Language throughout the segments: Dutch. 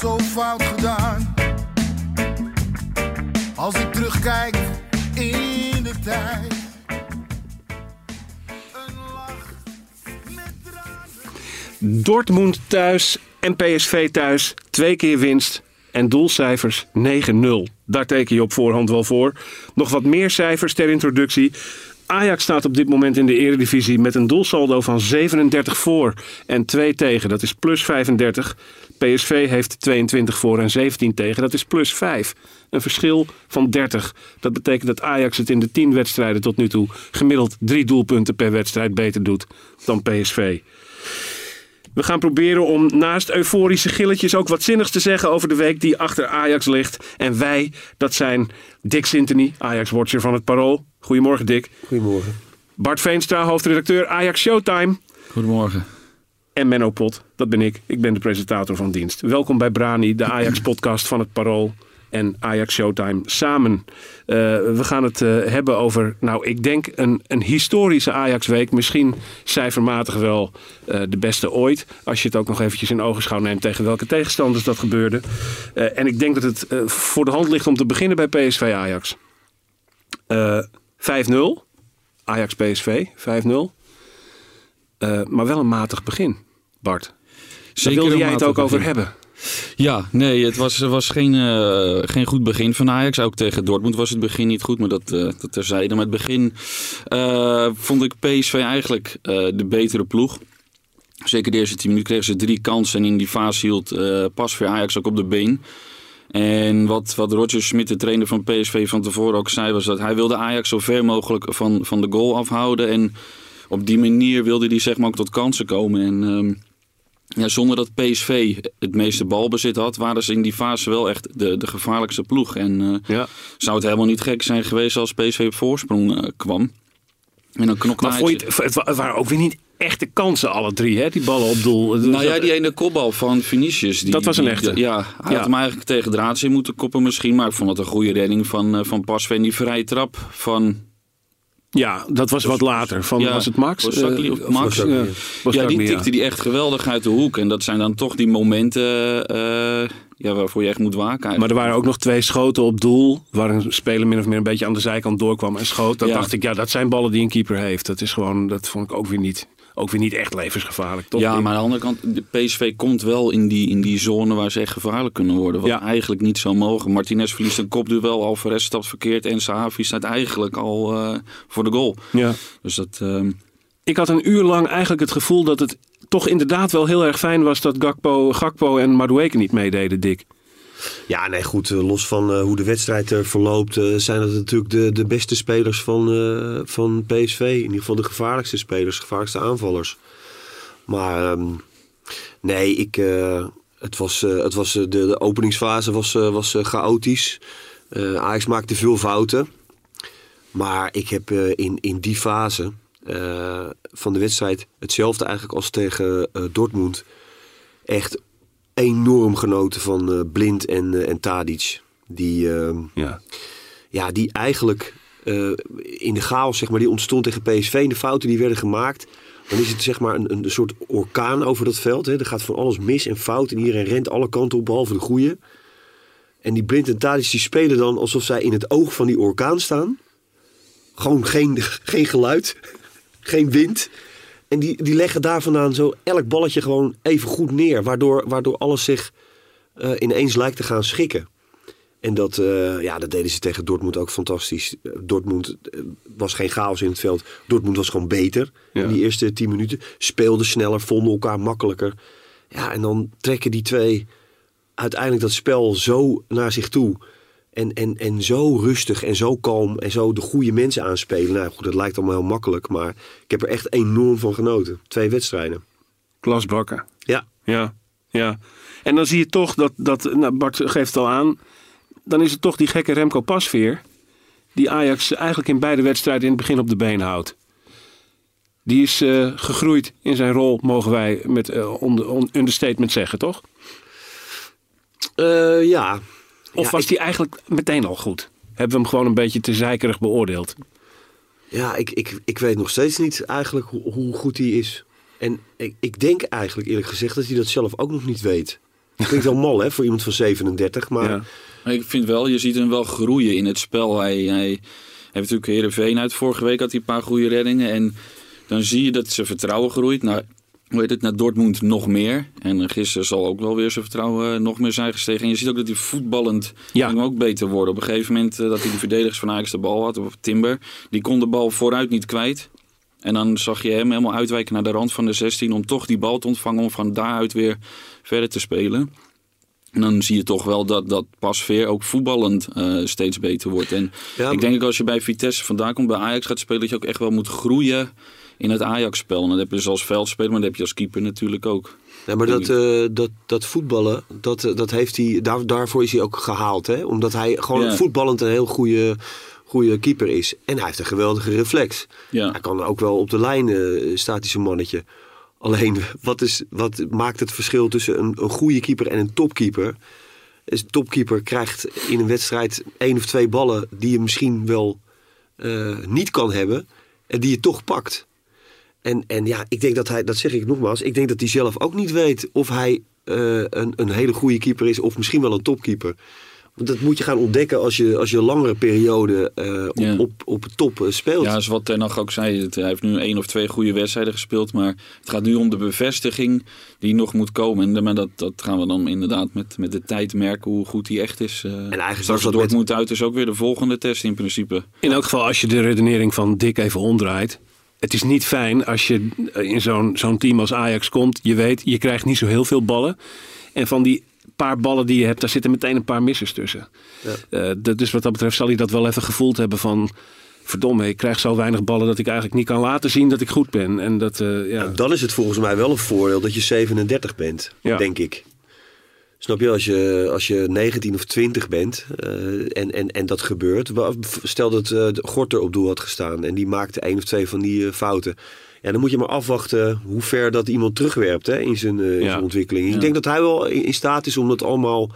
zo fout gedaan. Als ik terugkijk in de tijd. Een lach met tranen. Dortmund thuis en PSV thuis. Twee keer winst en doelcijfers 9-0. Daar teken je op voorhand wel voor. Nog wat meer cijfers ter introductie. Ajax staat op dit moment in de eredivisie met een doelsaldo van 37 voor en 2 tegen. Dat is plus 35. PSV heeft 22 voor en 17 tegen. Dat is plus 5. Een verschil van 30. Dat betekent dat Ajax het in de 10 wedstrijden tot nu toe gemiddeld 3 doelpunten per wedstrijd beter doet dan PSV. We gaan proberen om naast euforische gilletjes ook wat zinnigs te zeggen over de week die achter Ajax ligt. En wij, dat zijn Dick Sintony, Ajax-watcher van het Parool. Goedemorgen Dick. Goedemorgen. Bart Veenstra, hoofdredacteur Ajax Showtime. Goedemorgen. En Menno Pot, dat ben ik. Ik ben de presentator van dienst. Welkom bij Brani, de Ajax-podcast van het Parool en Ajax Showtime samen. Eh, we gaan het eh, hebben over, nou ik denk een, een historische Ajax-week. Misschien cijfermatig wel eh, de beste ooit. Als je het ook nog eventjes in ogenschouw neemt tegen welke tegenstanders dat gebeurde. En ik denk dat het voor de hand ligt om te beginnen bij PSV Ajax. Eh 5-0. Ajax PSV 5-0. Eh, maar wel een matig begin, Bart. Daar wilde jij het ook over hebben. Ja, nee, het was, was geen, eh, geen goed begin van Ajax. Ook tegen Dortmund was het begin niet goed, maar dat, eh dat terzijde. Maar het begin eh, vond ik PSV eigenlijk de betere ploeg. Zeker de eerste 10 minuten kregen ze drie kansen. En in die fase hield pas weer Ajax ook op de been. En wat, wat Roger Smit, de trainer van PSV, van tevoren ook zei... was dat hij wilde Ajax zo ver mogelijk van, van de goal afhouden. En op die manier wilde hij zeg maar ook tot kansen komen. En... ehm, ja, zonder dat PSV het meeste balbezit had, waren ze in die fase wel echt de, de gevaarlijkste ploeg. En eh, Ja. zou het helemaal niet gek zijn geweest als PSV op voorsprong eh, kwam. En dan knokte Maar vond je het, het wa- het waren ook weer niet echte kansen, alle drie, hè? Die ballen op doel. Nou ja, die ene kopbal van Vinicius. Die, Dat was een die- echte. ja, hij Ja. had hem eigenlijk tegen in moeten koppen misschien. Maar ik vond het een goede redding van, eh, van Pasveer. En die vrije trap van... Ja, dat was wat later. Van, ja, was het Max? Of Max? Ja. die tikte die echt geweldig uit de hoek. En dat zijn dan toch die momenten eh, ja, waarvoor je echt moet waken. Maar er waren ook nog twee schoten op doel. Waar een speler min of meer een beetje aan de zijkant doorkwam en schoot. Ja. dacht ik, ja, dat zijn ballen die een keeper heeft. Dat is gewoon, dat vond ik ook weer niet, ook weer niet echt levensgevaarlijk. Toch? Ja, maar aan de andere kant, de PSV komt wel in die, in die zone waar ze echt gevaarlijk kunnen worden. Wat Ja. eigenlijk niet zou mogen. Martinez verliest een kopduel, Alvarez stapt verkeerd en Sahavi staat eigenlijk al eh, voor de goal. Ja. Dus dat, ehm, Ik had een uur lang eigenlijk het gevoel dat het toch inderdaad wel heel erg fijn was dat Gakpo, Gakpo en Madueke niet meededen, Dick. Ja, nee, goed. eh, Los van eh, hoe de wedstrijd er verloopt, eh, zijn het natuurlijk de, de beste spelers van, eh, van PSV. In ieder geval de gevaarlijkste spelers, gevaarlijkste aanvallers. Maar ehm, nee, ik, het was, het was, de, de openingsfase was, was chaotisch. Ajax maakte veel fouten. Maar ik heb in, in die fase van de wedstrijd hetzelfde eigenlijk als tegen Dortmund. Echt enorm genoten van eh, Blind en, eh, en Tadic. Die, ehm, Ja. ja, die eigenlijk eh, in de chaos zeg maar, die ontstond tegen PSV... en de fouten die werden gemaakt... dan is het zeg maar een, een soort orkaan over dat veld. Hè. Er gaat van alles mis en fout en iedereen rent alle kanten op... behalve de goede. En die Blind en Tadic die spelen dan alsof zij in het oog van die orkaan staan. Gewoon geen, geen geluid, geen wind... En die, die leggen daar vandaan zo elk balletje gewoon even goed neer. Waardoor, waardoor alles zich eh, ineens lijkt te gaan schikken. En dat, eh, ja, dat deden ze tegen Dortmund ook fantastisch. Dortmund eh, was geen chaos in het veld. Dortmund was gewoon beter Ja. in die eerste tien minuten. Speelden sneller, vonden elkaar makkelijker. Ja, en dan trekken die twee uiteindelijk dat spel zo naar zich toe. En, en, en zo rustig en zo kalm en zo de goede mensen aanspelen. Nou goed, dat lijkt allemaal heel makkelijk. Maar ik heb er echt enorm van genoten. Twee wedstrijden. Klas Bakker. Ja, Ja, ja. En dan zie je toch dat, dat nou Bart geeft het al aan, dan is het toch die gekke Remco Pasveer, die Ajax eigenlijk in beide wedstrijden in het begin op de been houdt. Die is eh, gegroeid in zijn rol, mogen wij met onder, on- understatement zeggen, toch? Eh, ja. Of Ja, was ik- die eigenlijk meteen al goed? Hebben we hem gewoon een beetje te zeikerig beoordeeld? Ja, ik, ik, ik weet nog steeds niet eigenlijk hoe, hoe goed hij is. En ik, ik denk eigenlijk eerlijk gezegd dat hij dat zelf ook nog niet weet. Klinkt wel mal hè, voor iemand van 37. Maar Ja. Maar ik vind wel, je ziet hem wel groeien in het spel. Hij, hij heeft natuurlijk Heerenveen uit. Vorige week had hij een paar goede reddingen. En dan zie je dat zijn vertrouwen groeit. Nou, hoe heet het, naar Dortmund nog meer. En gisteren zal ook wel weer zijn vertrouwen eh, nog meer zijn gestegen. En je ziet ook dat hij voetballend Ja. ook beter worden. Op een gegeven moment eh, dat hij de verdedigers van Ajax de bal had, of Timber. Die kon de bal vooruit niet kwijt. En dan zag je hem helemaal uitwijken naar de rand van de 16 om toch die bal te ontvangen om van daaruit weer verder te spelen. En dan zie je toch wel dat, dat Pasveer ook voetballend eh, steeds beter wordt. En Ja, ik denk ook als je bij Vitesse vandaan komt, bij Ajax gaat spelen, dat je ook echt wel moet groeien in het Ajax-spel. En dat heb je dus als veldspeler, maar dat heb je als keeper natuurlijk ook. Ja, maar dat, eh, dat, dat voetballen, dat, eh, dat heeft hij, daar, daarvoor is hij ook gehaald. Hè? Omdat hij gewoon voetballend een heel goede, goede keeper is. En hij heeft een geweldige reflex. Ja. Hij kan ook wel op de lijn, staat hij zo'n mannetje. Alleen, wat, is, wat maakt het verschil tussen een, goede keeper en een topkeeper? Een topkeeper krijgt in een wedstrijd één of twee ballen die je misschien wel eh, niet kan hebben. En die je toch pakt. En, en ja, ik denk dat hij, dat zeg ik nogmaals, ik denk dat hij zelf ook niet weet of hij eh, een, een hele goede keeper is of misschien wel een topkeeper. Want dat moet je gaan ontdekken als je, als je een langere periode eh, op, Ja. op, top eh, speelt. Ja, zoals wat Ten Hag ook zei, het- hij heeft nu één of twee goede wedstrijden gespeeld. Maar het gaat nu om de bevestiging die nog moet komen. En maar dat, dat gaan we dan inderdaad met, met de tijd merken hoe goed hij echt is. Eh, eigenlijk was straks dat Dortmund uit is ook weer de volgende test in principe. In elk geval, als je de redenering van Dick even omdraait. Het is niet fijn als je in zo'n zo'n team als Ajax komt. Je weet, je krijgt niet zo heel veel ballen. En van die paar ballen die je hebt, daar zitten meteen een paar missers tussen. Eh, dat, dus wat dat betreft zal hij dat wel even gevoeld hebben van... Verdomme, ik krijg zo weinig ballen dat ik eigenlijk niet kan laten zien dat ik goed ben. En dat, eh, ja. Dan is het volgens mij wel een voordeel dat je 37 bent, Ja. denk ik. Snap je, als je, als je 19 of 20 bent eh, en, en, en dat gebeurt. Stel dat eh, de Gorter op doel had gestaan en die maakte één of twee van die eh, fouten. Ja, dan moet je maar afwachten hoe ver dat iemand terugwerpt hè, in, zijn, eh, in zijn ontwikkeling. Ik denk dat hij wel in, staat is om dat allemaal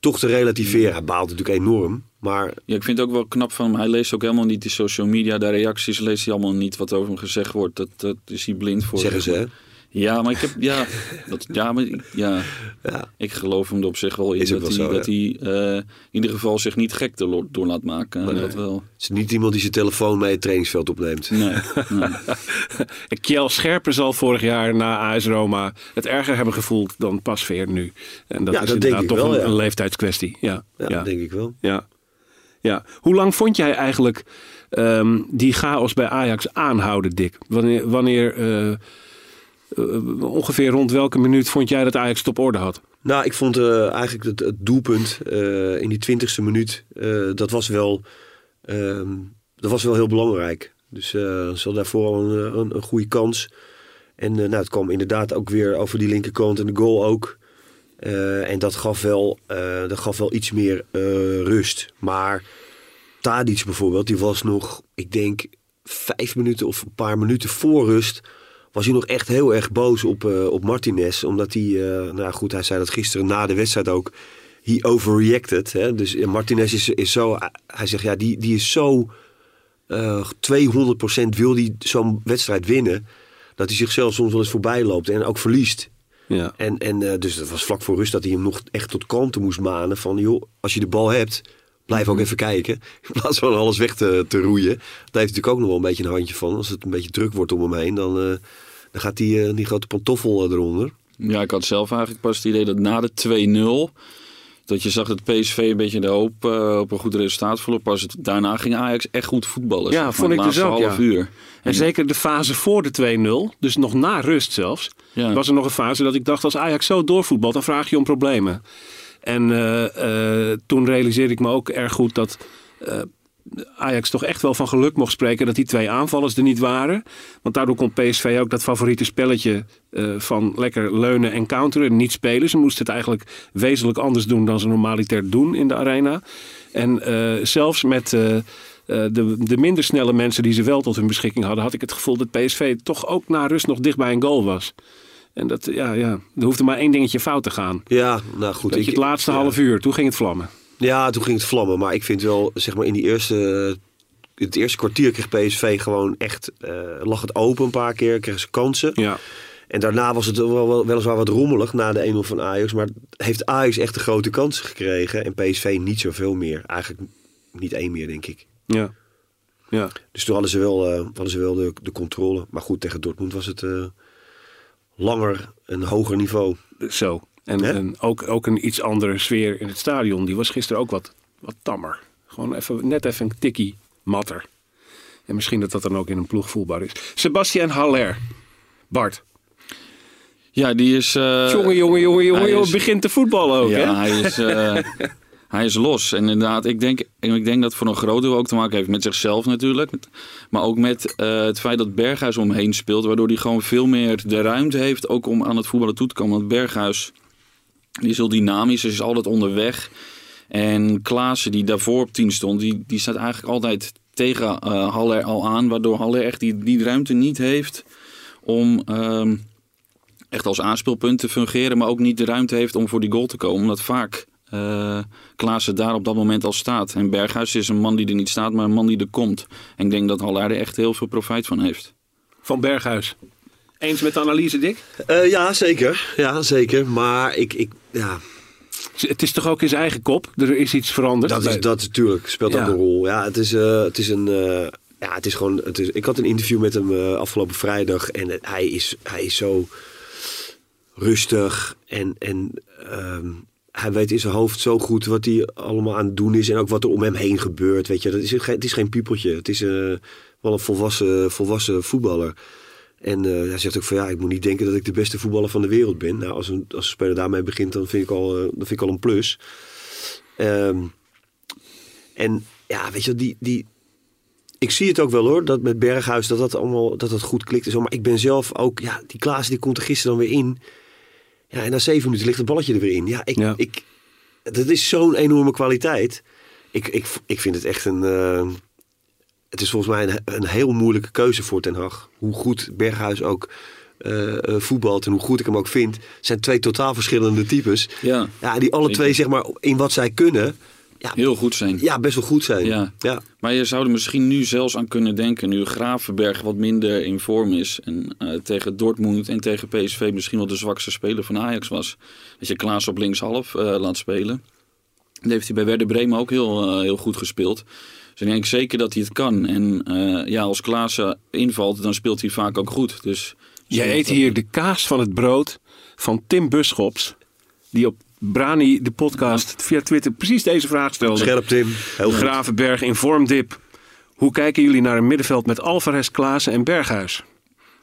toch te relativeren. Hij baalt natuurlijk enorm, maar Ja, ik vind het ook wel knap van hem. Hij leest ook helemaal niet die social media, de reacties leest hij allemaal niet wat over hem gezegd wordt. Dat, dat is hij blind voor. zeggen ze hè. Ja, maar ik heb, ja, dat, ja, maar ik- ja, Ja. ik geloof hem er op zich wel in Is dat wel hij, zo, dat hij eh, in ieder geval zich niet gek door, door laat maken. Nee. Dat wel. Het is niet iemand die zijn telefoon mee het trainingsveld opneemt. Nee, nee. Kjell Scherpen zal vorig jaar na AS Roma het erger hebben gevoeld dan Pasveer nu. En dat Ja, is dat denk inderdaad ik toch wel, een, ja. een leeftijdskwestie. Ja, Ja, ja. denk ik wel. Ja. ja. Hoe lang vond jij eigenlijk ehm, die chaos bij Ajax aanhouden, Dick? Wanneer, wanneer eh, eh, ongeveer rond welke minuut vond jij dat Ajax het op orde had? Nou, ik vond eh, eigenlijk het, het doelpunt eh, in die twintigste minuut, dat, was wel, ehm, dat was wel heel belangrijk. Dus ze hadden daarvoor al een, een, goede kans. En nou, het kwam inderdaad ook weer over die linkerkant en de goal ook. En dat gaf, wel, dat gaf wel iets meer rust. Maar Tadic bijvoorbeeld, die was nog, ik denk, vijf minuten of een paar minuten voor rust. Was hij nog echt heel erg boos op, eh, op Martinez. Omdat hij, eh, nou goed, hij zei dat gisteren na de wedstrijd ook. He overreacted. Hè? Dus eh, Martinez is, is zo, hij zegt ja, die, die is zo eh 200% wil die zo'n wedstrijd winnen. Dat hij zichzelf soms wel eens voorbij loopt en ook verliest. Ja. En, en eh, dus dat was vlak voor rust dat hij hem nog echt tot kalmte moest manen. Van joh, als je de bal hebt, blijf ook even kijken. In plaats van alles weg te, te roeien. Daar heeft natuurlijk ook nog wel een beetje een handje van. Als het een beetje druk wordt om hem heen, dan, eh, dan gaat die, eh, die grote pantoffel eh, eronder. Ja, ik had zelf eigenlijk pas het idee dat na de 2-0... dat je zag dat PSV een beetje de hoop eh, op een goed resultaat verloor. Pas het, daarna ging Ajax echt goed voetballen. Ja, vond ik dus ook, half ja. uur. En zeker de fase voor de 2-0, dus nog na rust zelfs, Ja. was er nog een fase dat ik dacht als Ajax zo doorvoetbalt, dan vraag je om problemen. En eh, eh, toen realiseerde ik me ook erg goed dat eh, Ajax toch echt wel van geluk mocht spreken dat die twee aanvallers er niet waren. Want daardoor kon PSV ook dat favoriete spelletje eh, van lekker leunen en counteren niet spelen. Ze moesten het eigenlijk wezenlijk anders doen dan ze normaliter doen in de arena. En eh, zelfs met eh, de, de minder snelle mensen die ze wel tot hun beschikking hadden, had ik het gevoel dat PSV toch ook na rust nog dicht bij een goal was. En dat, ja, ja, er hoefde maar één dingetje fout te gaan. Ja, nou goed. Ik- je, het laatste half uur, toen ging het vlammen. Ja, toen ging het vlammen. Maar ik vind wel, zeg maar, in die eerste, het eerste kwartier kreeg PSV gewoon echt, eh, lag het open een paar keer, kregen ze kansen. Ja. En daarna was het wel, wel, weliswaar wat rommelig na de 1-0 van Ajax. Maar heeft Ajax echt de grote kansen gekregen en PSV niet zoveel meer. Eigenlijk niet één meer, denk ik. Ja. Ja. Dus toen hadden ze wel, eh, hadden ze wel de, de controle. Maar goed, tegen Dortmund was het eh, langer een hoger niveau. Zo. En, en ook, ook een iets andere sfeer in het stadion. Die was gisteren ook wat, wat tammer. Gewoon even, net even een tikkie matter. En misschien dat dat dan ook in een ploeg voelbaar is. Sebastian Haller. Bart. Ja, die is... eh, jongen, jongen, jongen, jongen, hij jongen. is- Begint te voetballen ook, ja, hè? hij is, eh, hij is los. En inderdaad, ik denk, en ik denk dat het voor een groot deel ook te maken heeft met zichzelf natuurlijk. Maar ook met eh, het feit dat Berghuis omheen speelt. Waardoor hij gewoon veel meer de ruimte heeft ook om aan het voetballen toe te komen. Want Berghuis die is heel dynamisch, is altijd onderweg. En Klaassen, die daarvoor op 10 stond, die, die staat eigenlijk altijd tegen eh, Haller al aan. Waardoor Haller echt die, die ruimte niet heeft om ehm, echt als aanspeelpunt te fungeren. Maar ook niet de ruimte heeft om voor die goal te komen. Omdat vaak eh Klaassen daar op dat moment al staat. En Berghuis is een man die er niet staat, maar een man die er komt. En ik denk dat Haller er echt heel veel profijt van heeft. Van Berghuis. Eens met de analyse, Dick? Eh, ja, zeker. Ja, zeker. Maar ik, ik ja, Het is toch ook in zijn eigen kop? Er is iets veranderd? dat is dat natuurlijk. Speelt Ja. ook een rol. Ja, het is, eh, het is een. eh, ja, het is gewoon. Het is, ik had een interview met hem afgelopen vrijdag. En hij, is, hij is zo rustig. En, en ehm, hij weet in zijn hoofd zo goed wat hij allemaal aan het doen is. En ook wat er om hem heen gebeurt. Weet je, dat is, het is geen piepeltje. Het is wel een volwassen, volwassen voetballer. En eh, hij zegt ook van ja, ik moet niet denken dat ik de beste voetballer van de wereld ben. Nou, als een, als een speler daarmee begint, dan vind ik al, eh, dan vind ik al een plus. Ehm, en ja, weet je, die, die, ik zie het ook wel hoor, dat met Berghuis, dat dat allemaal dat dat goed klikt en zo. Maar ik ben zelf ook, ja, die Klaas die komt er gisteren dan weer in. Ja, en na zeven minuten ligt het balletje er weer in. Ja, ik, Ja. ik dat is zo'n enorme kwaliteit. Ik, ik, ik vind het echt een, eh, het is volgens mij een, een heel moeilijke keuze voor Ten Hag. Hoe goed Berghuis ook eh, eh, voetbalt en hoe goed ik hem ook vind, zijn twee totaal verschillende types. Ja, Ja, die alle twee, zeg maar, in wat zij kunnen, ja, heel goed zijn. ja best wel goed zijn. Ja. ja. Maar je zou er misschien nu zelfs aan kunnen denken, nu Gravenberg wat minder in vorm is. En eh, tegen Dortmund en tegen PSV misschien wel de zwakste speler van Ajax was. Dat je Klaas op linkshalf eh laat spelen. Dat heeft hij bij Werder Bremen ook heel, heel goed gespeeld. Dus ik denk zeker dat hij het kan. En eh, ja, als Klaassen invalt, dan speelt hij vaak ook goed. Dus Jij eet hier de kaas van het brood van Tim Buschops. Die op Brani, de podcast, via Twitter precies deze vraag stelde. Scherp Tim, heel. Gravenberg in vormdip. Hoe kijken jullie naar een middenveld met Alvarez, Klaassen en Berghuis?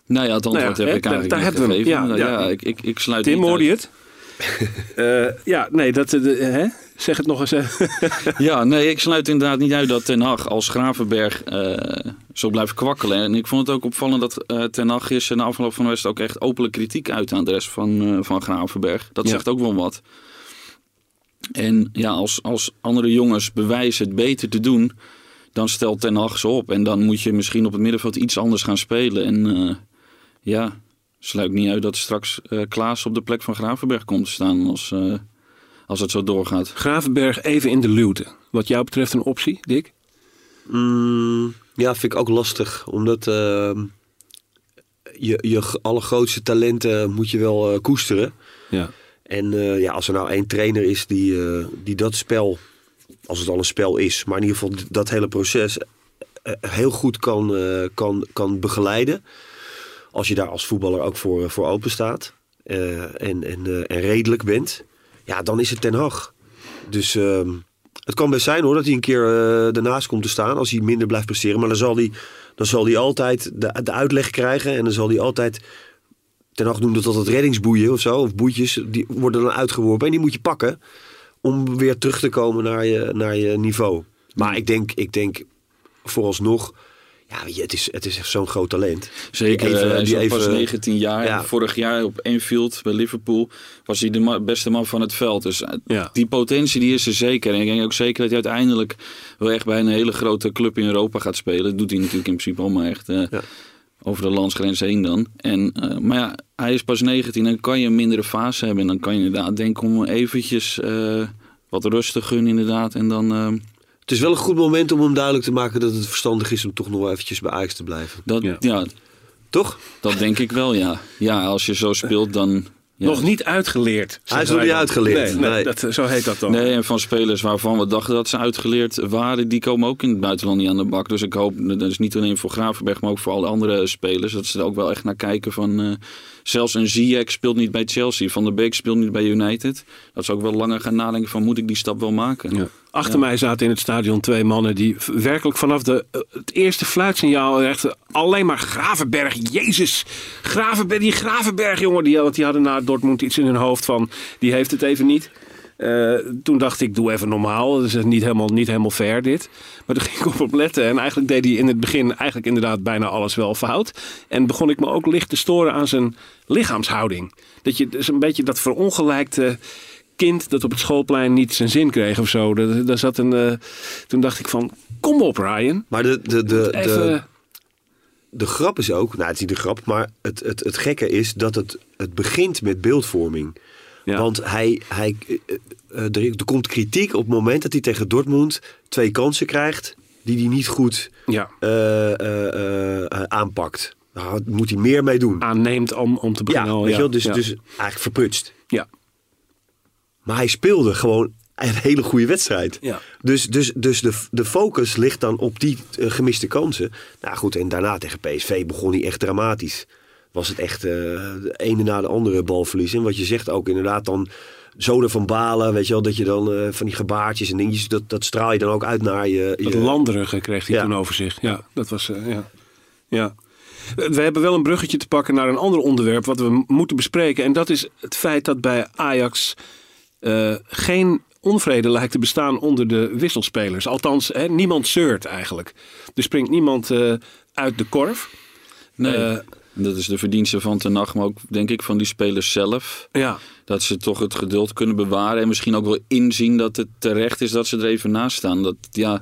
Nou ja, het antwoord Nou ja, heb ik daar- eigenlijk daar hebben we hem. gegeven. Ja, Nou ja. ja, ik, ik, ik sluit Tim, hoorde je het? Eh, ja, nee, dat, eh, de- hè? zeg het nog eens. Ja, nee, ik sluit inderdaad niet uit dat Ten Hag als Gravenberg eh, zo blijft kwakkelen. En ik vond het ook opvallend dat Ten Hag gisteren na afloop van de wedstrijd ook echt openlijk kritiek uit aan de rest van, van Gravenberg. Dat Ja. zegt ook wel wat. En ja, als, als andere jongens bewijzen het beter te doen, dan stelt Ten Hag ze op. En dan moet je misschien op het middenveld iets anders gaan spelen. En ja, sluit niet uit dat straks eh Klaas op de plek van Gravenberg komt te staan als, eh, als het zo doorgaat. Gravenberg even in de luwte. Wat jou betreft een optie, Dick? Mm, ja, vind ik ook lastig. Omdat ehm, je, je allergrootste talenten moet je wel eh, koesteren. Ja. En eh, ja, als er nou één trainer is die, eh, die dat spel, als het al een spel is, maar in ieder geval dat hele proces heel goed kan, eh, kan, kan begeleiden. Als je daar als voetballer ook voor, voor open staat eh, en, en, eh, en redelijk bent, ja, dan is het Ten Hag. Dus ehm, het kan best zijn hoor dat hij een keer eh ernaast komt te staan als hij minder blijft presteren. Maar dan zal hij, dan zal hij altijd de, de uitleg krijgen en dan zal hij altijd Ten Hag noemde dat het reddingsboeien of zo, of boetjes, die worden dan uitgeworpen en die moet je pakken om weer terug te komen naar je, naar je niveau. Maar ik denk, ik denk vooralsnog, ja, weet je, het is, het is echt zo'n groot talent. Zeker, Die even- eh, hij is die ook pas even- 19 jaar. Ja. Vorig jaar op Anfield bij Liverpool was hij de ma- beste man van het veld. Dus eh, Ja. die potentie die is er zeker. En ik denk ook zeker dat hij uiteindelijk wel echt bij een hele grote club in Europa gaat spelen. Dat doet hij natuurlijk in principe allemaal echt eh, Ja. over de landsgrens heen dan. En, maar ja, hij is pas 19 en dan kan je een mindere fase hebben. En dan kan je inderdaad denken om eventjes wat rust te gunnen inderdaad. En dan... Het is wel een goed moment om hem duidelijk te maken dat het verstandig is om toch nog wel eventjes bij Ajax te blijven. dat, Ja. ja. Toch? dat denk ik wel, ja. Ja, als je zo speelt dan... Ja. Nog niet uitgeleerd. Hij is nog niet uitgeleerd, Nee, nee, nee. Dat, zo heet dat dan. Nee, en van spelers waarvan we dachten dat ze uitgeleerd waren, die komen ook in het buitenland niet aan de bak. Dus ik hoop, dat is niet alleen voor Gravenberg, maar ook voor alle andere spelers, dat ze er ook wel echt naar kijken van... eh, zelfs een Ziyech speelt niet bij Chelsea, Van der Beek speelt niet bij United. Dat ze ook wel langer gaan nadenken van, moet ik die stap wel maken? Ja. Achter mij zaten in het stadion twee mannen die werkelijk vanaf de, eh, het eerste fluitsignaal echt alleen maar Gravenberg, Jezus, Gravenberg, die Gravenberg jongen, die, want die hadden na Dortmund iets in hun hoofd van, die heeft het even niet. Eh, toen dacht ik, doe even normaal. Dat is niet helemaal, niet helemaal fair dit. Maar toen ging ik op op letten. En eigenlijk deed hij in het begin eigenlijk inderdaad bijna alles wel fout. En begon ik me ook licht te storen aan zijn lichaamshouding. Dat je dus een beetje dat verongelijkte kind dat op het schoolplein niet zijn zin kreeg of zo. Daar, daar zat een, eh, toen dacht ik van, kom op Ryan. Maar de, de, de, de, de grap is ook, nou het is niet de grap, maar het, het, het gekke is dat het, het begint met beeldvorming. Ja. Want hij, hij, eh, eh, er, komt kritiek op het moment dat hij tegen Dortmund twee kansen krijgt die hij niet goed ja, eh, aanpakt. Nou, daar moet hij meer mee doen. aanneemt om, om te beginnen. Ja, weet je wel, dus, ja. dus eigenlijk verprutst. ja. Maar hij speelde gewoon een hele goede wedstrijd. Ja. Dus, dus, dus de, de focus ligt dan op die gemiste kansen. Nou goed, en daarna tegen PSV begon hij echt dramatisch. Was het echt eh, de ene na de andere balverlies. En wat je zegt ook inderdaad dan zo ervan balen. Weet je wel, dat je dan eh, van die gebaartjes en dingetjes, dat, dat straal je dan ook uit naar je... Dat je landerige kreeg hij Ja. toen over zich. Ja, dat was, eh, ja. ja. We hebben wel een bruggetje te pakken naar een ander onderwerp wat we moeten bespreken. En dat is het feit dat bij Ajax eh, geen onvrede lijkt te bestaan onder de wisselspelers. Althans, hè, niemand zeurt eigenlijk. Er springt niemand eh, uit de korf. Nee, Eh, dat is de verdienste van Ten Hag, maar ook denk ik van die spelers zelf. ja, Dat ze toch het geduld kunnen bewaren en misschien ook wel inzien dat het terecht is dat ze er even naast staan. Dat, ja,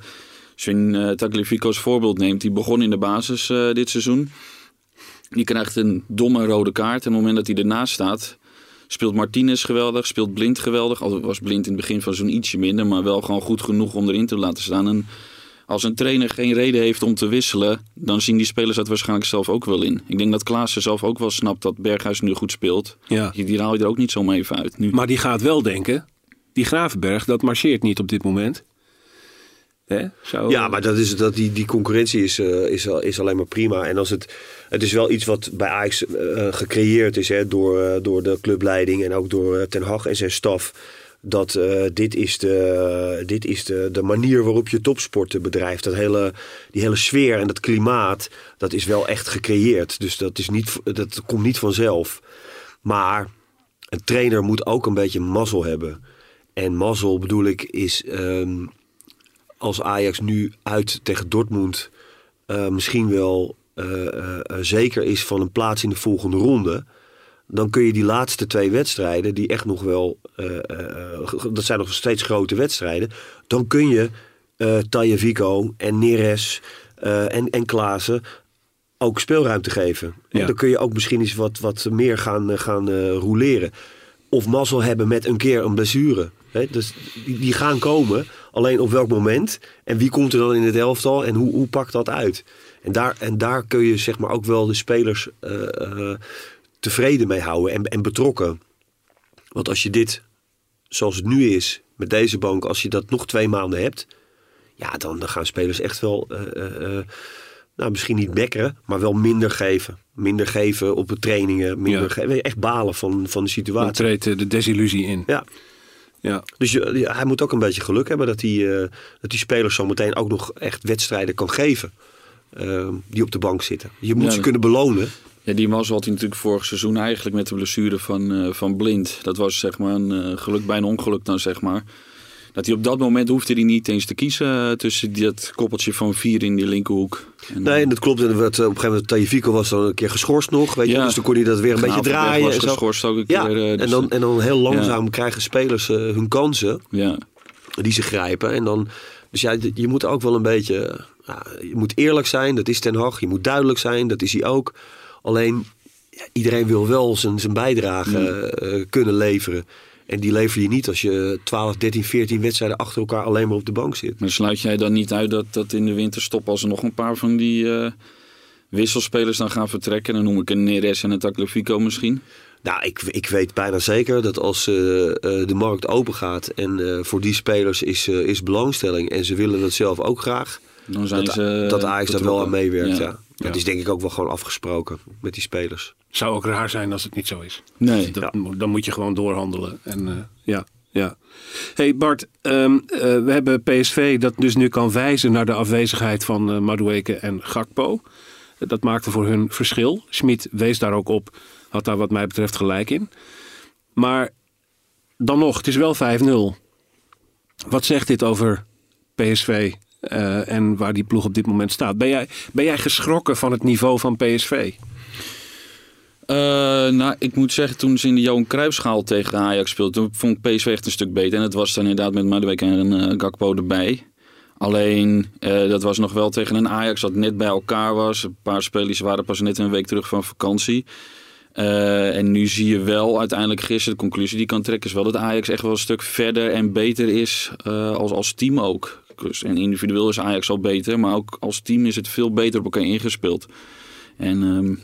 als je een uh, voorbeeld neemt, die begon in de basis eh, dit seizoen. Die krijgt een domme rode kaart. En op het moment dat hij ernaast staat, speelt Martinez geweldig, speelt Blind geweldig. Al was Blind in het begin van zo'n ietsje minder, maar wel gewoon goed genoeg om erin te laten staan. En als een trainer geen reden heeft om te wisselen, dan zien die spelers dat waarschijnlijk zelf ook wel in. Ik denk dat Klaassen zelf ook wel snapt dat Berghuis nu goed speelt. ja. Die, die haal je er ook niet zomaar even uit nu. Maar die gaat wel denken, die Gravenberg, dat marcheert niet op dit moment. Hè? Zo, Ja, maar dat is, dat die, die concurrentie is, eh, is, al- is alleen maar prima. En als het, het is wel iets wat bij Ajax eh, gecreëerd is hè, door, eh, door de clubleiding en ook door Ten Hag en zijn staf. Dat eh, dit is, de, dit is de, de manier waarop je topsporten bedrijft. Dat hele, die hele sfeer en dat klimaat, dat is wel echt gecreëerd. Dus dat, is niet, dat komt niet vanzelf. Maar een trainer moet ook een beetje mazzel hebben. En mazzel bedoel ik is... ehm, als Ajax nu uit tegen Dortmund eh, misschien wel eh, zeker is van een plaats in de volgende ronde. Dan kun je die laatste twee wedstrijden, die echt nog wel, eh, eh, eh, dat zijn nog steeds grote wedstrijden. Dan kun je eh Tagliafico en Neres en, en Klaassen ook speelruimte geven. Ja. En dan kun je ook misschien eens wat, wat meer gaan, gaan roleren. Of mazzel hebben met een keer een blessure. Dus die, die gaan komen. Alleen op welk moment? En wie komt er dan in het elftal? En hoe, hoe pakt dat uit? En daar, en daar kun je zeg maar ook wel de spelers tevreden mee houden en, en betrokken. Want als je dit, zoals het nu is, met deze bank, als je dat nog twee maanden hebt, ja, dan, dan gaan spelers echt wel, eh, eh, eh, nou misschien niet mekkeren, maar wel minder geven. Minder geven op de trainingen, minder Ja. geven. Echt balen van, van de situatie. treedt de desillusie in. Ja, Ja. dus je, hij moet ook een beetje geluk hebben dat hij, dat die spelers zo meteen ook nog echt wedstrijden kan geven. die op de bank zitten. Je moet Ja, ze kunnen belonen. Ja, die mazzel had hij natuurlijk vorig seizoen eigenlijk met de blessure van, eh, van Blind. Dat was zeg maar een eh, geluk bij een ongeluk dan zeg maar. dat hij op dat moment hoefde hij niet eens te kiezen eh, tussen dat koppeltje van vier in die linkerhoek. En, Nee, dat klopt. En wat, eh, op een gegeven moment, Tajevico was dan een keer geschorst nog. Weet je? Ja. Dus dan kon hij dat weer een beetje draaien. was en geschorst ook een Ja, keer. eh, en, dus, dan, en dan heel langzaam krijgen spelers eh, hun kansen ja. die ze grijpen. En dan, dus ja, je moet ook wel een beetje... eh, je moet eerlijk zijn, dat is Ten Hag. Je moet duidelijk zijn, dat is hij ook. Alleen, ja, iedereen wil wel zijn, zijn bijdrage eh, kunnen leveren. En die lever je niet als je 12, 13, 14 wedstrijden achter elkaar alleen maar op de bank zit. Maar sluit jij dan niet uit dat, dat in de winterstop als er nog een paar van die eh, wisselspelers dan gaan vertrekken, dan noem ik een Neres en een Tagliafico misschien. Nou, ik, ik weet bijna zeker dat als eh, de markt open gaat en voor die spelers is, is belangstelling en ze willen het zelf ook graag, Dan zijn dat, ze, dat Ajax daar wel aan meewerkt. Ja. Ja. Dat is denk ik ook wel gewoon afgesproken met die spelers. Zou ook raar zijn als het niet zo is. Nee. Dat, Dan moet je gewoon doorhandelen. En, eh, ja, ja. hey Bart, ehm, eh, we hebben PSV dat dus nu kan wijzen naar de afwezigheid van eh Madueke en Gakpo. Dat maakte voor hun verschil. Schmid wees daar ook op, had daar wat mij betreft gelijk in. Maar dan nog, het is wel 5-0. Wat zegt dit over PSV eh, en waar die ploeg op dit moment staat? Ben jij, ben jij geschrokken van het niveau van PSV? Eh, nou, ik moet zeggen, toen ze in de Johan Cruijffschaal tegen Ajax speelden, toen vond ik PSV echt een stuk beter. En dat was dan inderdaad met Madueke en eh, Gakpo erbij. Alleen, dat was nog wel tegen een Ajax dat net bij elkaar was. Een paar spelers waren pas net een week terug van vakantie. En nu zie je wel uiteindelijk gisteren, de conclusie die kan trekken, is wel dat Ajax echt wel een stuk verder en beter is als, als team ook. Dus, en individueel is Ajax al beter, maar ook als team is het veel beter op elkaar ingespeeld. En ehm,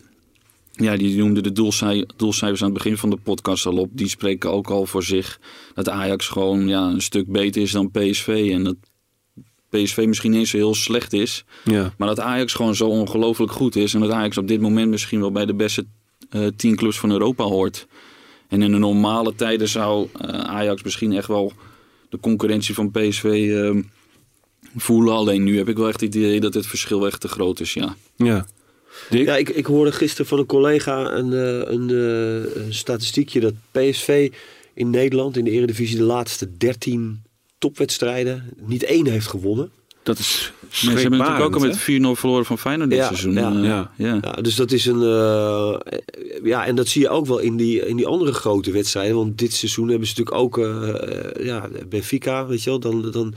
ja, die noemde de doelcij- doelcijfers aan het begin van de podcast al op. Die spreken ook al voor zich dat Ajax gewoon ja, een stuk beter is dan PSV. En dat PSV misschien niet zo heel slecht is. Ja. Maar dat Ajax gewoon zo ongelooflijk goed is. En dat Ajax op dit moment misschien wel bij de beste eh tien clubs van Europa hoort. En in de normale tijden zou eh, Ajax misschien echt wel de concurrentie van PSV eh, voelen. Alleen nu heb ik wel echt het idee dat het verschil echt te groot is. Ja. Ja. Dick? Ja, ik, ik hoorde gisteren van een collega een, eh, een, eh, een statistiekje dat PSV in Nederland in de Eredivisie de laatste 13 topwedstrijden niet één heeft gewonnen. Dat is ze hebben natuurlijk ook al met 4-0 verloren van Feyenoord dit Ja, seizoen. ja, Eh, ja. ja. Ja, dus dat is een. eh, ja, en dat zie je ook wel in die, in die andere grote wedstrijden. Want dit seizoen hebben ze natuurlijk ook. eh, ja, Benfica, weet je wel. Dan, dan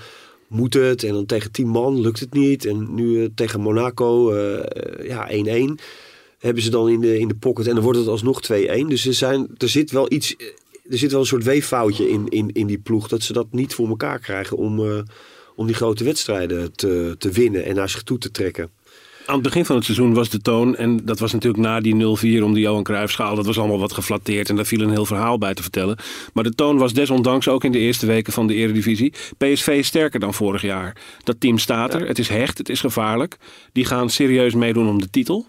moet het. En dan tegen 10 man lukt het niet. En nu eh, tegen Monaco, eh, ja, 1-1. Hebben ze dan in de, in de pocket. En dan wordt het alsnog 2-1. Dus er, zijn, er zit wel iets. Er zit wel een soort weeffoutje in, in, in die ploeg. Dat ze dat niet voor elkaar krijgen om, eh, om die grote wedstrijden te, te winnen en naar zich toe te trekken. Aan het begin van het seizoen was de toon, en dat was natuurlijk na die 0-4 om de Johan Cruijffschaal, dat was allemaal wat geflatteerd en daar viel een heel verhaal bij te vertellen. Maar de toon was desondanks ook in de eerste weken van de Eredivisie. PSV is sterker dan vorig jaar. Dat team staat er, het is hecht, het is gevaarlijk. Die gaan serieus meedoen om de titel.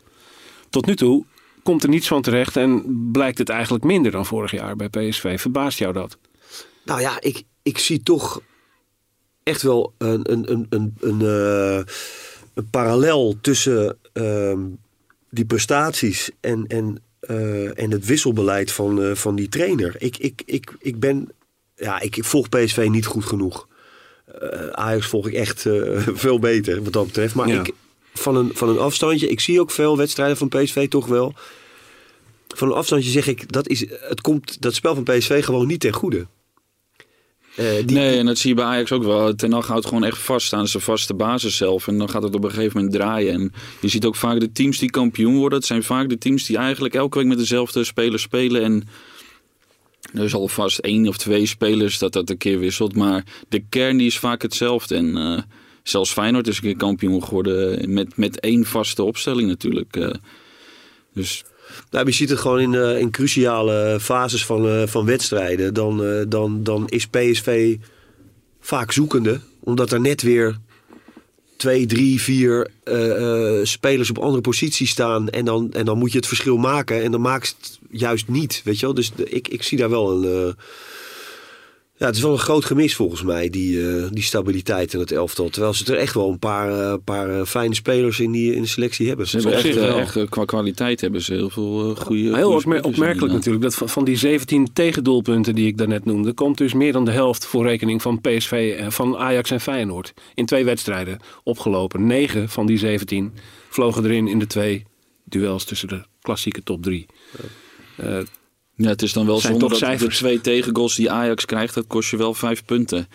Tot nu toe komt er niets van terecht en blijkt het eigenlijk minder dan vorig jaar bij PSV. Verbaast jou dat? Nou ja, ik, ik zie toch echt wel een, een, een, een, een, eh, een parallel tussen ehm, die prestaties en, en, eh, en het wisselbeleid van, eh, van die trainer. Ik, ik, ik, ik ben, ja, ik, ik volg PSV niet goed genoeg. Eh, Ajax volg ik echt veel beter wat dat betreft. Maar Ja. ik, van, een, van een afstandje, ik zie ook veel wedstrijden van PSV toch wel. Van een afstandje zeg ik, dat, is, het komt, dat spel van PSV gewoon niet ten goede. Eh, die, nee, en dat zie je bij Ajax ook wel. Ten Hag houdt gewoon echt vast aan zijn vaste basis zelf. En dan gaat het op een gegeven moment draaien. En je ziet ook vaak de teams die kampioen worden. Het zijn vaak de teams die eigenlijk elke week met dezelfde spelers spelen. En er is alvast één of twee spelers dat dat een keer wisselt. Maar de kern die is vaak hetzelfde. En eh, zelfs Feyenoord is een keer kampioen geworden. Met, met één vaste opstelling natuurlijk. Eh, dus Nou, je ziet het gewoon in, eh, in cruciale fases van, eh, van wedstrijden. Dan, eh, dan, dan is PSV vaak zoekende. Omdat er net weer twee, drie, vier spelers op andere posities staan. En dan, en dan moet je het verschil maken. En dan maakt het juist niet. Weet je wel? Dus ik, ik zie daar wel een. Ja, het is wel een groot gemis volgens mij, die, eh, die stabiliteit in het elftal. Terwijl ze er echt wel een paar, eh, paar eh, fijne spelers in, die, in de selectie hebben. Ze hebben op echt, zich wel. echt, qua kwaliteit hebben ze heel veel goede. Heel goede opmerkelijk natuurlijk dat van, van die 17 tegendoelpunten die ik daarnet noemde, komt dus meer dan de helft voor rekening van PSV, en van Ajax en Feyenoord. In twee wedstrijden opgelopen. 9 van die 17 vlogen erin in de twee duels tussen de klassieke top 3. Ja, het is dan wel Zijn zonde toch dat de cijfers. twee tegengoals die Ajax krijgt, dat kost je wel vijf punten.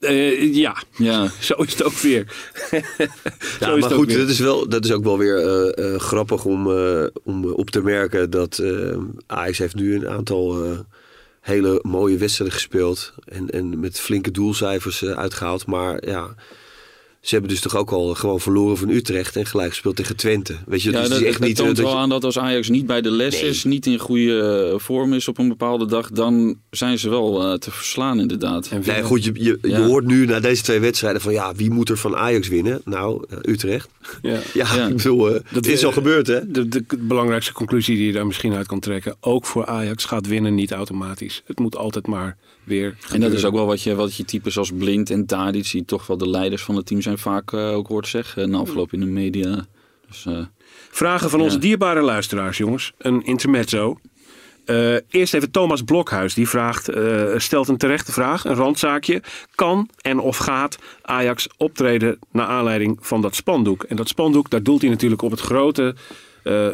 Eh, ja, Ja, zo is het ook weer. Zo Ja, is maar goed, weer. dat is, wel, dat is ook wel weer eh, eh, grappig om, eh, om op te merken dat eh, Ajax heeft nu een aantal eh, hele mooie wedstrijden gespeeld. En, en met flinke doelcijfers eh, uitgehaald. Maar ja, ze hebben dus toch ook al gewoon verloren van Utrecht en gelijk gespeeld tegen Twente. Weet je, ja dus dat, is echt dat niet... eh, toont dat wel je- aan dat als Ajax niet bij de les Nee. is, niet in goede eh, vorm is op een bepaalde dag, dan zijn ze wel eh, te verslaan inderdaad. En Nee, goed, je, je, hoort nu na deze twee wedstrijden van ja, wie moet er van Ajax winnen? Nou, eh, Utrecht. Ja. Ja, Ja. ik bedoel, eh, het is eh, al gebeurd hè? De, de, de belangrijkste conclusie die je daar misschien uit kan trekken, ook voor Ajax gaat winnen niet automatisch. Het moet altijd maar weer. En dat is ook wel wat je, wat je types als Blind en Tadic, die toch wel de leiders van het team zijn, vaak eh, ook hoort zeggen na afloop in de media. Dus, eh, Vragen van onze dierbare luisteraars, jongens. Een intermezzo. Eh, eerst even Thomas Blokhuis. Die vraagt, eh, stelt een terechte vraag, een randzaakje. Kan en of gaat Ajax optreden naar aanleiding van dat spandoek? En dat spandoek, daar doelt hij natuurlijk op het grote, eh,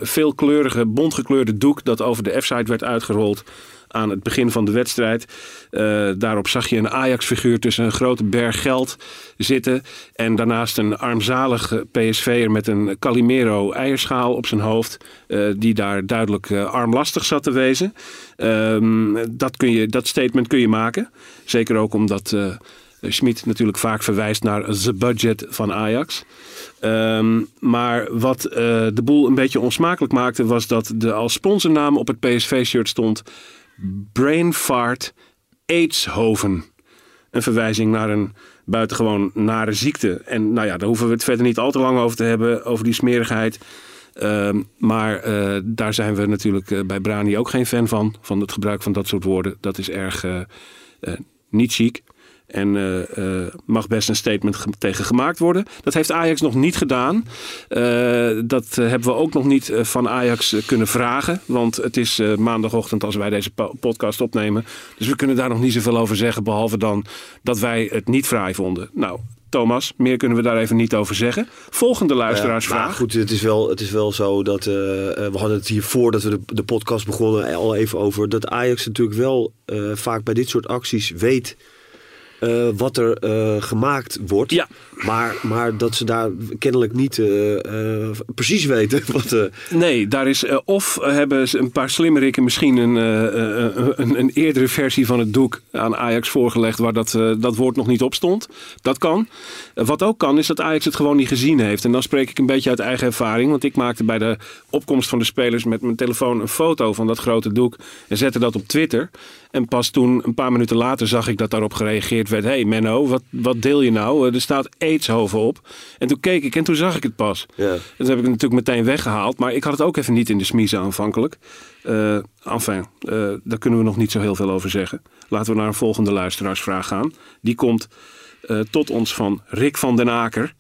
veelkleurige, bontgekleurde doek... dat over de F-site werd uitgerold aan het begin van de wedstrijd. Eh, daarop zag je een Ajax-figuur tussen een grote berg geld zitten. En daarnaast een armzalige PSV'er met een Calimero eierschaal op zijn hoofd. eh, die daar duidelijk eh, armlastig zat te wezen. Ehm, dat, kun je, dat statement kun je maken. Zeker ook omdat eh Schmid natuurlijk vaak verwijst naar the budget van Ajax. Ehm, maar wat eh, de boel een beetje onsmakelijk maakte... was dat de als sponsornaam op het PSV-shirt stond... Brain Fart Aidshoven. Een verwijzing naar een buitengewoon nare ziekte. En nou ja, daar hoeven we het verder niet al te lang over te hebben, over die smerigheid. Ehm, maar eh, daar zijn we natuurlijk eh, bij Brani ook geen fan van. Van het gebruik van dat soort woorden. Dat is erg niet chic. En eh, eh, mag best een statement ge- tegen gemaakt worden. Dat heeft Ajax nog niet gedaan. Eh, dat hebben we ook nog niet van Ajax kunnen vragen. Want het is maandagochtend als wij deze po- podcast opnemen. Dus we kunnen daar nog niet zoveel over zeggen. Behalve dan dat wij het niet fraai vonden. Nou, Thomas, meer kunnen we daar even niet over zeggen. Volgende Ja, maar luisteraarsvraag. goed, het is wel, het is wel zo dat we hadden het hier voordat we de, de podcast begonnen al even over dat Ajax natuurlijk wel vaak bij dit soort acties weet eh, wat er eh, gemaakt wordt. Ja. Maar, maar dat ze daar kennelijk niet eh, precies weten wat. Nee, daar is of hebben ze een paar slimmerikken misschien een, een, een eerdere versie van het doek aan Ajax voorgelegd waar dat, dat woord nog niet op stond. Dat kan. Wat ook kan is dat Ajax het gewoon niet gezien heeft. En dan spreek ik een beetje uit eigen ervaring, want ik maakte bij de opkomst van de spelers met mijn telefoon een foto van dat grote doek en zette dat op Twitter. En pas toen, een paar minuten later, zag ik dat daarop gereageerd werd. hey Menno, wat, wat deel je nou? Eh, Er staat Aidshoven op. En toen keek ik en toen zag ik het pas. ja. En toen heb ik het natuurlijk meteen weggehaald. Maar ik had het ook even niet in de smiezen aanvankelijk. Eh enfin, eh, daar kunnen we nog niet zo heel veel over zeggen. Laten we naar een volgende luisteraarsvraag gaan. Die komt tot ons van Rick van den Aker.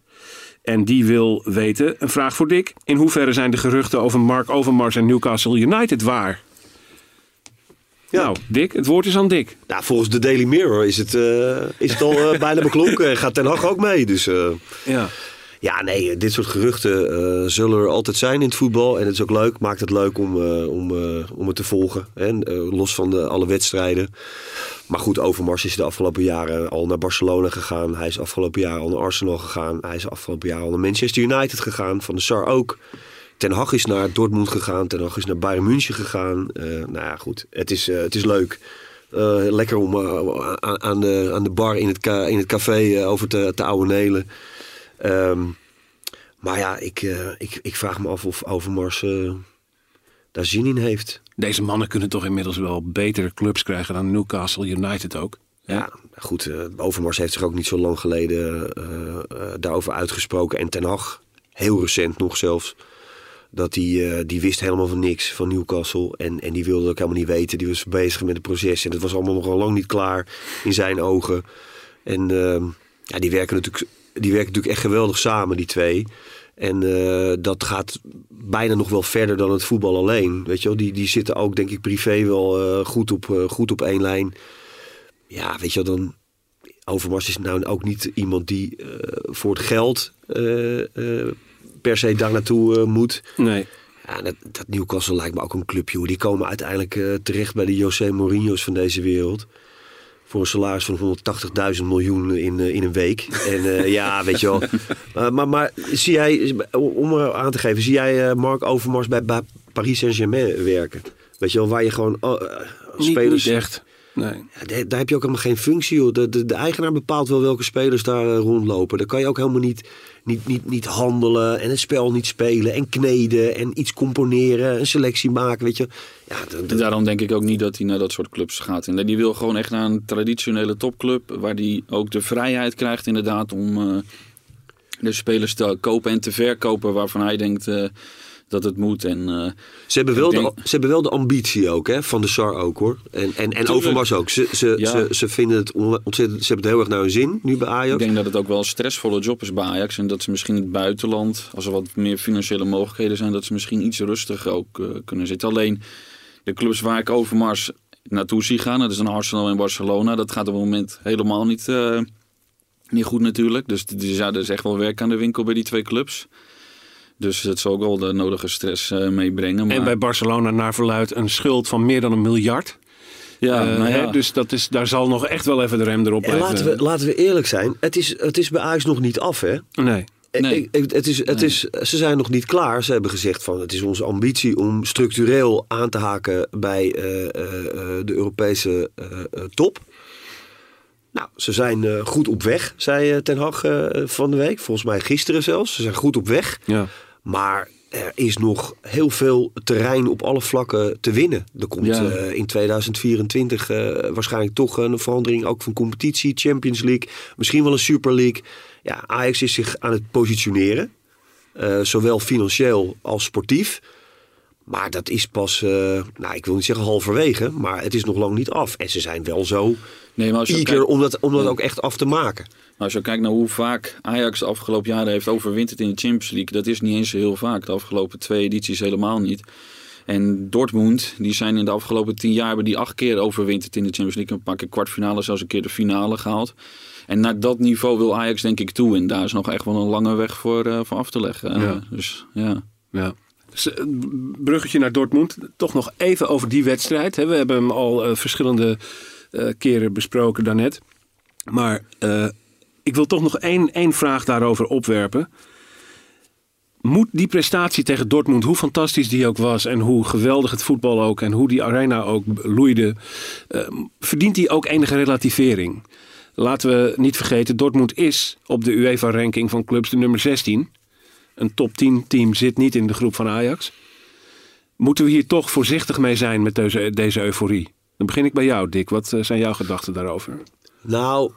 En die wil weten, een vraag voor Dick. In hoeverre zijn de geruchten over Mark Overmars en Newcastle United waar? Ja. Nou, Dick, het woord is aan Dick. Nou, volgens de Daily Mirror is het, eh, is het al eh, bijna beklonken. En gaat Ten Hag ook mee. Dus eh, Ja. ja, nee, dit soort geruchten zullen er altijd zijn in het voetbal. En het is ook leuk, maakt het leuk om, om, om het te volgen. Eh, los van de, alle wedstrijden. Maar goed, Overmars is de afgelopen jaren al naar Barcelona gegaan. Hij is afgelopen jaar al naar Arsenal gegaan. Hij is afgelopen jaar al naar Manchester United gegaan. Van de Sar ook. Ten Hag is naar Dortmund gegaan. Ten Hag is naar Bayern München gegaan. Eh, nou ja, goed. Het is, eh, het is leuk. Eh, lekker om aan, aan, de, aan de bar in het, in het café over te, te ouwenelen. Ehm maar ja, ik, ik, ik vraag me af of Overmars daar zin in heeft. Deze mannen kunnen toch inmiddels wel betere clubs krijgen dan Newcastle United ook. Ja, goed. Overmars heeft zich ook niet zo lang geleden daarover uitgesproken. En Ten Hag, heel recent nog zelfs. Dat die, eh, die wist helemaal van niks van Newcastle. En, en die wilde ook helemaal niet weten. Die was bezig met het proces. En dat was allemaal nog al lang niet klaar in zijn ogen. En ehm, ja, die werken natuurlijk, die werken natuurlijk echt geweldig samen, die twee. En eh, dat gaat bijna nog wel verder dan het voetbal alleen. Weet je wel, die, die zitten ook, denk ik, privé wel eh, goed, op, goed op één lijn. Ja, weet je wel, dan. Overmars is nou ook niet iemand die voor het geld per se daar naartoe eh, moet. Nee. Ja, dat, dat Newcastle lijkt me ook een clubje. Hoor. Die komen uiteindelijk eh, terecht bij de José Mourinho's van deze wereld. Voor een salaris van 180.000 miljoen in, eh, in een week. En ja, weet je wel. Maar, maar zie jij, om aan te geven, zie jij Mark Overmars bij, bij Paris Saint-Germain werken? Weet je wel, waar je gewoon Niet, spelers... niet echt. Nee. Ja, daar, daar heb je ook helemaal geen functie. Joh. De, de, de eigenaar bepaalt wel welke spelers daar uh, rondlopen. Daar kan je ook helemaal niet, niet, niet, niet handelen en het spel niet spelen en kneden en iets componeren, een selectie maken. Weet je. Ja, En daarom denk ik ook niet dat hij naar dat soort clubs gaat. En die wil gewoon echt naar een traditionele topclub. Waar hij ook de vrijheid krijgt inderdaad om uh, de spelers te kopen en te verkopen waarvan hij denkt uh, dat het moet. En, uh, ze, hebben wel denk... de, ze hebben wel de ambitie ook, hè? van de SAR ook hoor. En, en, en Overmars ook. Ze, ze, ja. ze, ze, vinden het ontzettend, ze hebben het heel erg naar hun zin nu bij Ajax. Ik denk dat het ook wel een stressvolle job is bij Ajax. En dat ze misschien in het buitenland, als er wat meer financiële mogelijkheden zijn, dat ze misschien iets rustiger ook uh, kunnen zitten. Alleen de clubs waar ik Overmars naartoe zie gaan, dat is een Arsenal en Barcelona. Dat gaat op het moment helemaal niet, uh, niet goed natuurlijk. Dus er is echt wel werk aan de winkel bij die twee clubs. Dus het zal ook wel de nodige stress uh, meebrengen. Maar... En bij Barcelona naar verluid een schuld van meer dan een miljard. Ja, uh, nou ja. Hè, dus dat is, daar zal nog echt wel even de rem erop en laten we, laten we eerlijk zijn, het is, het is bij Ajax nog niet af hè? Nee. Nee. Het is, het is, ze zijn nog niet klaar. Ze hebben gezegd van het is onze ambitie om structureel aan te haken bij uh, uh, de Europese top. Nou, ze zijn goed op weg, zei Ten Hag van de week. Volgens mij gisteren zelfs. Ze zijn goed op weg. Ja. Maar er is nog heel veel terrein op alle vlakken te winnen. Er komt ja. uh, in 2024 uh, waarschijnlijk toch een verandering ook van competitie, Champions League, misschien wel een Super League. Ja, Ajax is zich aan het positioneren, uh, zowel financieel als sportief. Maar dat is pas, nou ik wil niet zeggen halverwege, maar het is nog lang niet af. En ze zijn wel zo nee, maar als je eager kijkt, om dat, om dat ook echt af te maken. Maar als je kijkt naar hoe vaak Ajax de afgelopen jaren heeft overwinterd in de Champions League, dat is niet eens heel vaak. De afgelopen twee edities helemaal niet. En Dortmund, die zijn in de afgelopen tien jaar hebben die acht keer overwinterd in de Champions League. Een paar keer kwartfinale, zelfs een keer de finale gehaald. En naar dat niveau wil Ajax denk ik toe. En daar is nog echt wel een lange weg voor, uh, voor af te leggen. Ja. Uh, dus ja. ja. Bruggetje naar Dortmund. Toch nog even over die wedstrijd. We hebben hem al uh, verschillende uh, keren besproken daarnet. Maar uh, ik wil toch nog één, één vraag daarover opwerpen. Moet die prestatie tegen Dortmund, hoe fantastisch die ook was... en hoe geweldig het voetbal ook en hoe die arena ook loeide... Uh, verdient die ook enige relativering? Laten we niet vergeten, Dortmund is op de UEFA-ranking van clubs de nummer 16. Een top 10 team zit niet in de groep van Ajax. Moeten we hier toch voorzichtig mee zijn met deze, deze euforie? Dan begin ik bij jou, Dick. Wat zijn jouw gedachten daarover? Nou,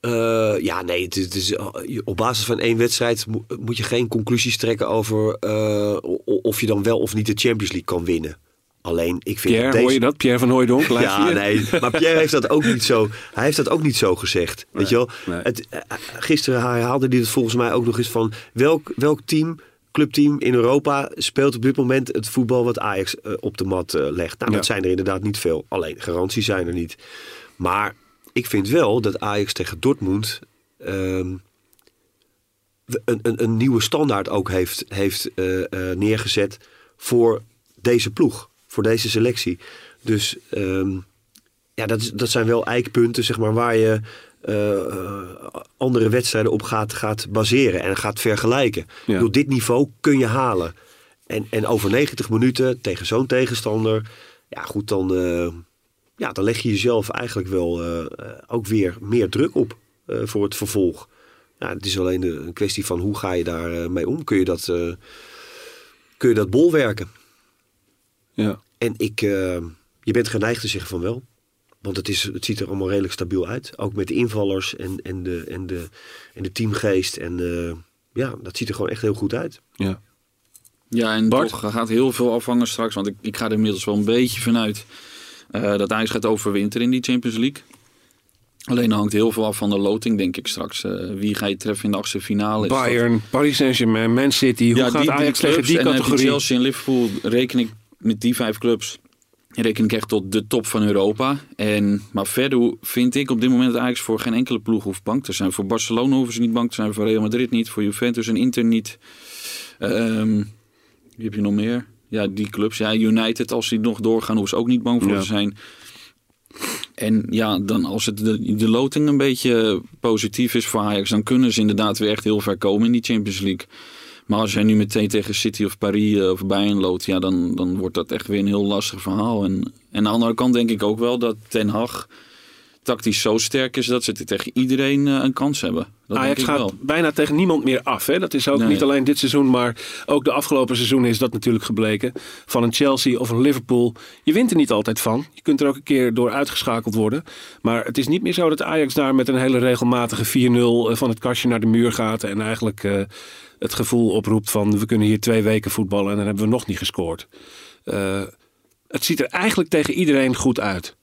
uh, ja, nee, het is, het is, op basis van één wedstrijd moet je geen conclusies trekken over uh, of je dan wel of niet de Champions League kan winnen. Alleen, ik vind Pierre, deze... hoor je dat? Pierre van Hooijdonk? ja, nee, maar Pierre heeft dat ook niet zo, hij heeft dat ook niet zo gezegd. Nee, weet je wel? Nee. Het, gisteren haalde hij het volgens mij ook nog eens van welk, welk team clubteam in Europa speelt op dit moment het voetbal wat Ajax uh, op de mat uh, legt. Nou, ja. dat zijn er inderdaad niet veel. Alleen garanties zijn er niet. Maar ik vind wel dat Ajax tegen Dortmund um, een, een, een, nieuwe standaard ook heeft, heeft uh, neergezet voor deze ploeg, voor deze selectie. Dus um, ja, dat, is, dat zijn wel eikpunten zeg maar, waar je uh, andere wedstrijden op gaat, gaat baseren en gaat vergelijken. Ja. Door dit niveau kun je halen. En, en over 90 minuten tegen zo'n tegenstander, ja goed, dan, uh, ja, dan leg je jezelf eigenlijk wel uh, ook weer meer druk op voor het vervolg. Ja, het is alleen een kwestie van hoe ga je daar mee om? Kun je dat, kun je dat bolwerken? Ja. En ik, je bent geneigd te zeggen van wel. Want het, is, het ziet er allemaal redelijk stabiel uit. Ook met de invallers en, en, de, en, de, en de teamgeest. En uh, ja, dat ziet er gewoon echt heel goed uit. Ja. Ja, en Bart? toch gaat heel veel afhangen straks. Want ik, ik ga er inmiddels wel een beetje vanuit eh dat Ajax gaat overwinteren in die Champions League. Alleen hangt heel veel af van de loting, denk ik straks. Eh, wie ga je treffen in de achtste finale? Dat- Bayern, Paris Saint-Germain, Man City. Hoe ja, gaat die, die Ajax tegen clubs. die en categorie? Chelsea en Liverpool reken ik met die vijf clubs. Reken ik echt tot de top van Europa. En, maar verder vind ik op dit moment Ajax voor geen enkele ploeg hoeft bang te zijn. Voor Barcelona hoeven ze niet bang te zijn. Voor Real Madrid niet. Voor Juventus en Inter niet. Ehm, wie heb je nog meer? Ja, die clubs. Ja, United, als die nog doorgaan, hoeven ze ook niet bang voor Ja. te zijn. En ja, dan als het de, de loting een beetje positief is voor Ajax, dan kunnen ze inderdaad weer echt heel ver komen in die Champions League. Maar als jij nu meteen tegen City of Paris eh, of Bayern loopt, ja, dan, dan wordt dat echt weer een heel lastig verhaal. En, en aan de andere kant denk ik ook wel dat Ten Hag tactisch zo sterk is dat ze tegen iedereen eh, een kans hebben. Dat Ajax denk ik gaat wel. bijna tegen niemand meer af. Hè? Dat is ook Nee. niet alleen dit seizoen, maar ook de afgelopen seizoenen is dat natuurlijk gebleken. Van een Chelsea of een Liverpool. Je wint er niet altijd van. Je kunt er ook een keer door uitgeschakeld worden. Maar het is niet meer zo dat Ajax daar met een hele regelmatige 4-0 van het kastje naar de muur gaat. En eigenlijk eh, het gevoel oproept van we kunnen hier twee weken voetballen en dan hebben we nog niet gescoord. Eh, het ziet er eigenlijk tegen iedereen goed uit.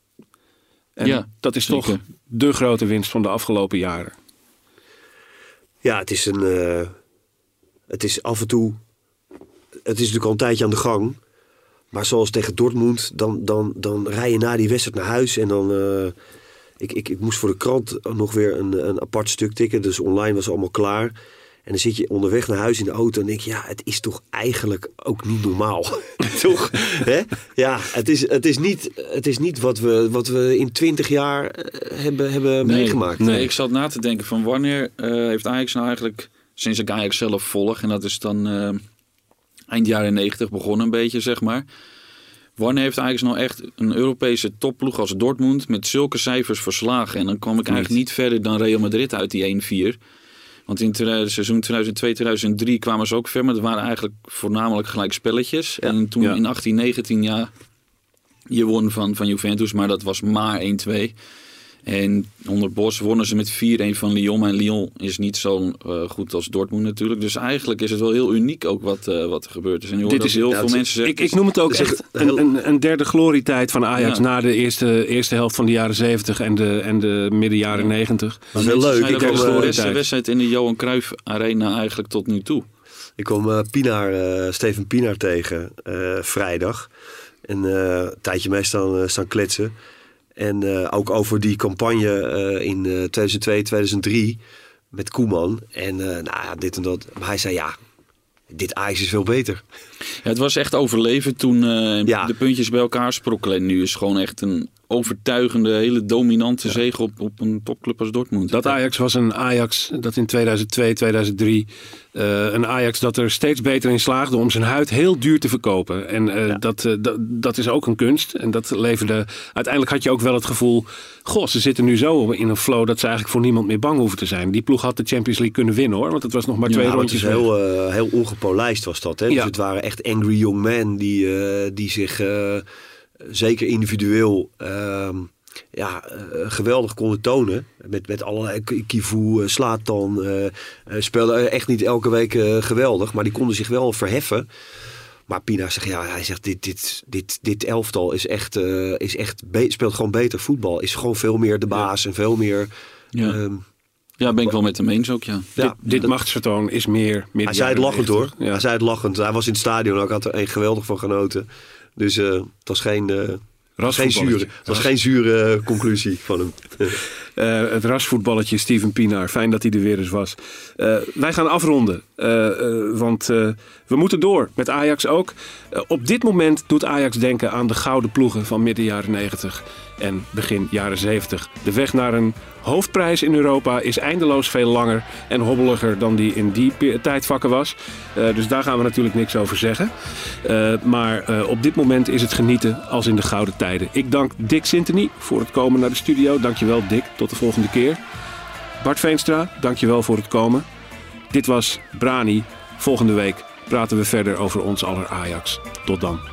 En Ja, dat is toch zeker. de grote winst van de afgelopen jaren. Ja, het is een. eh, het is af en toe. Het is natuurlijk al een tijdje aan de gang. Maar zoals tegen Dortmund, dan, dan, dan rij je na die wedstrijd naar huis. En dan. eh, ik, ik, ik moest voor de krant nog weer een, een apart stuk tikken. Dus online was allemaal klaar. En dan zit je onderweg naar huis in de auto en denk je, ja, het is toch eigenlijk ook niet normaal. toch? Hè? Ja, het is, het is niet, het is niet wat, we, wat we in twintig jaar eh, hebben, hebben meegemaakt. Nee, ik zat na te denken van wanneer eh, heeft Ajax nou eigenlijk, sinds ik Ajax zelf volg, en dat is dan eh, eind jaren 90 begonnen een beetje, zeg maar. Wanneer heeft Ajax nou echt een Europese topploeg als Dortmund met zulke cijfers verslagen? En dan kwam ik eigenlijk niet verder dan Real Madrid uit die 1-4. Want in het seizoen 2002-2003 kwamen ze ook ver, maar dat waren eigenlijk voornamelijk gelijk spelletjes. En toen Ja. in 18-19, ja, je won van, van Juventus, maar dat was maar 1-2. En onder Bos wonnen ze met 4-1 van Lyon. Maar Lyon is niet zo eh, goed als Dortmund natuurlijk. Dus eigenlijk is het wel heel uniek ook wat, eh, wat er gebeurd is. En je hoort Dit is- heel ja, veel mensen zeggen... Ik, ik noem het ook echt een heel- een, een, derde glorietijd van Ajax Ja. na de eerste, eerste helft van de jaren 70 en de, en de midden jaren 90. Dat is heel leuk. Ik kwam, de eh, beste wedstrijd in de Johan Cruijff Arena eigenlijk tot nu toe. Ik kwam eh, Pinaar, eh, Steven Pinaar tegen eh, vrijdag. En eh, een tijdje mee staan, eh, staan kletsen. En eh, ook over die campagne eh, in eh, 2002, 2003 met Koeman. En eh, nou dit en dat. Maar hij zei ja, dit Ajax is veel beter. Ja, het was echt overleven toen eh, Ja. de puntjes bij elkaar sprokkelen. En nu is gewoon echt een overtuigende, hele dominante zege op, op een topclub als Dortmund. Dat Ajax was een Ajax dat in 2002, 2003. eh, een Ajax dat er steeds beter in slaagde om zijn huid heel duur te verkopen. En eh, dat, dat, dat is ook een kunst. En dat leverde. Uiteindelijk had je ook wel het gevoel. Goh, ze zitten nu zo in een flow dat ze eigenlijk voor niemand meer bang hoeven te zijn. Die ploeg had de Champions League kunnen winnen hoor. Want het was nog maar Ja, twee Ja, maar het rondjes. is heel, eh, heel ongepolijst was dat. Hè? Dus Ja. het waren echt angry young men die, eh, die zich eh, zeker individueel ehm, ja, eh, geweldig konden tonen. Met, met allerlei Kivu, Slatan. eh, speelden echt niet elke week geweldig, maar die konden zich wel verheffen. Maar Pina zegt, ja, hij zegt, dit, dit, dit, dit elftal is echt, is echt speelt gewoon beter voetbal. Is gewoon veel meer de baas en veel meer... Ja. ehm, Ja, ben ik wel met hem eens ook, ja. ja, Dit dat- machtsvertoon is meer. meer hij zei het lachend hoor. 90. Ja. Hij zei het lachend. Hij was in het stadion ook. had er een geweldig van genoten. Dus eh, het was geen, eh, geen Rasvoetballetje. zure, het was geen zure eh, conclusie van hem. Eh, het rasvoetballetje Steven Pinaar. Fijn dat hij er weer eens was. Eh, wij gaan afronden. eh, eh, want eh, we moeten door. Met Ajax ook. Eh, op dit moment doet Ajax denken aan de gouden ploegen van midden jaren 90 en begin jaren 70. De weg naar een hoofdprijs in Europa is eindeloos veel langer en hobbeliger dan die in die tijdvakken was. Eh, dus daar gaan we natuurlijk niks over zeggen. Eh, maar op dit moment is het genieten als in de gouden tijden. Ik dank Dick Sintony voor het komen naar de studio. Dankjewel Dick. Tot de volgende keer. Bart Veenstra, dankjewel voor het komen. Dit was Brani. Volgende week praten we verder over ons aller Ajax. Tot dan.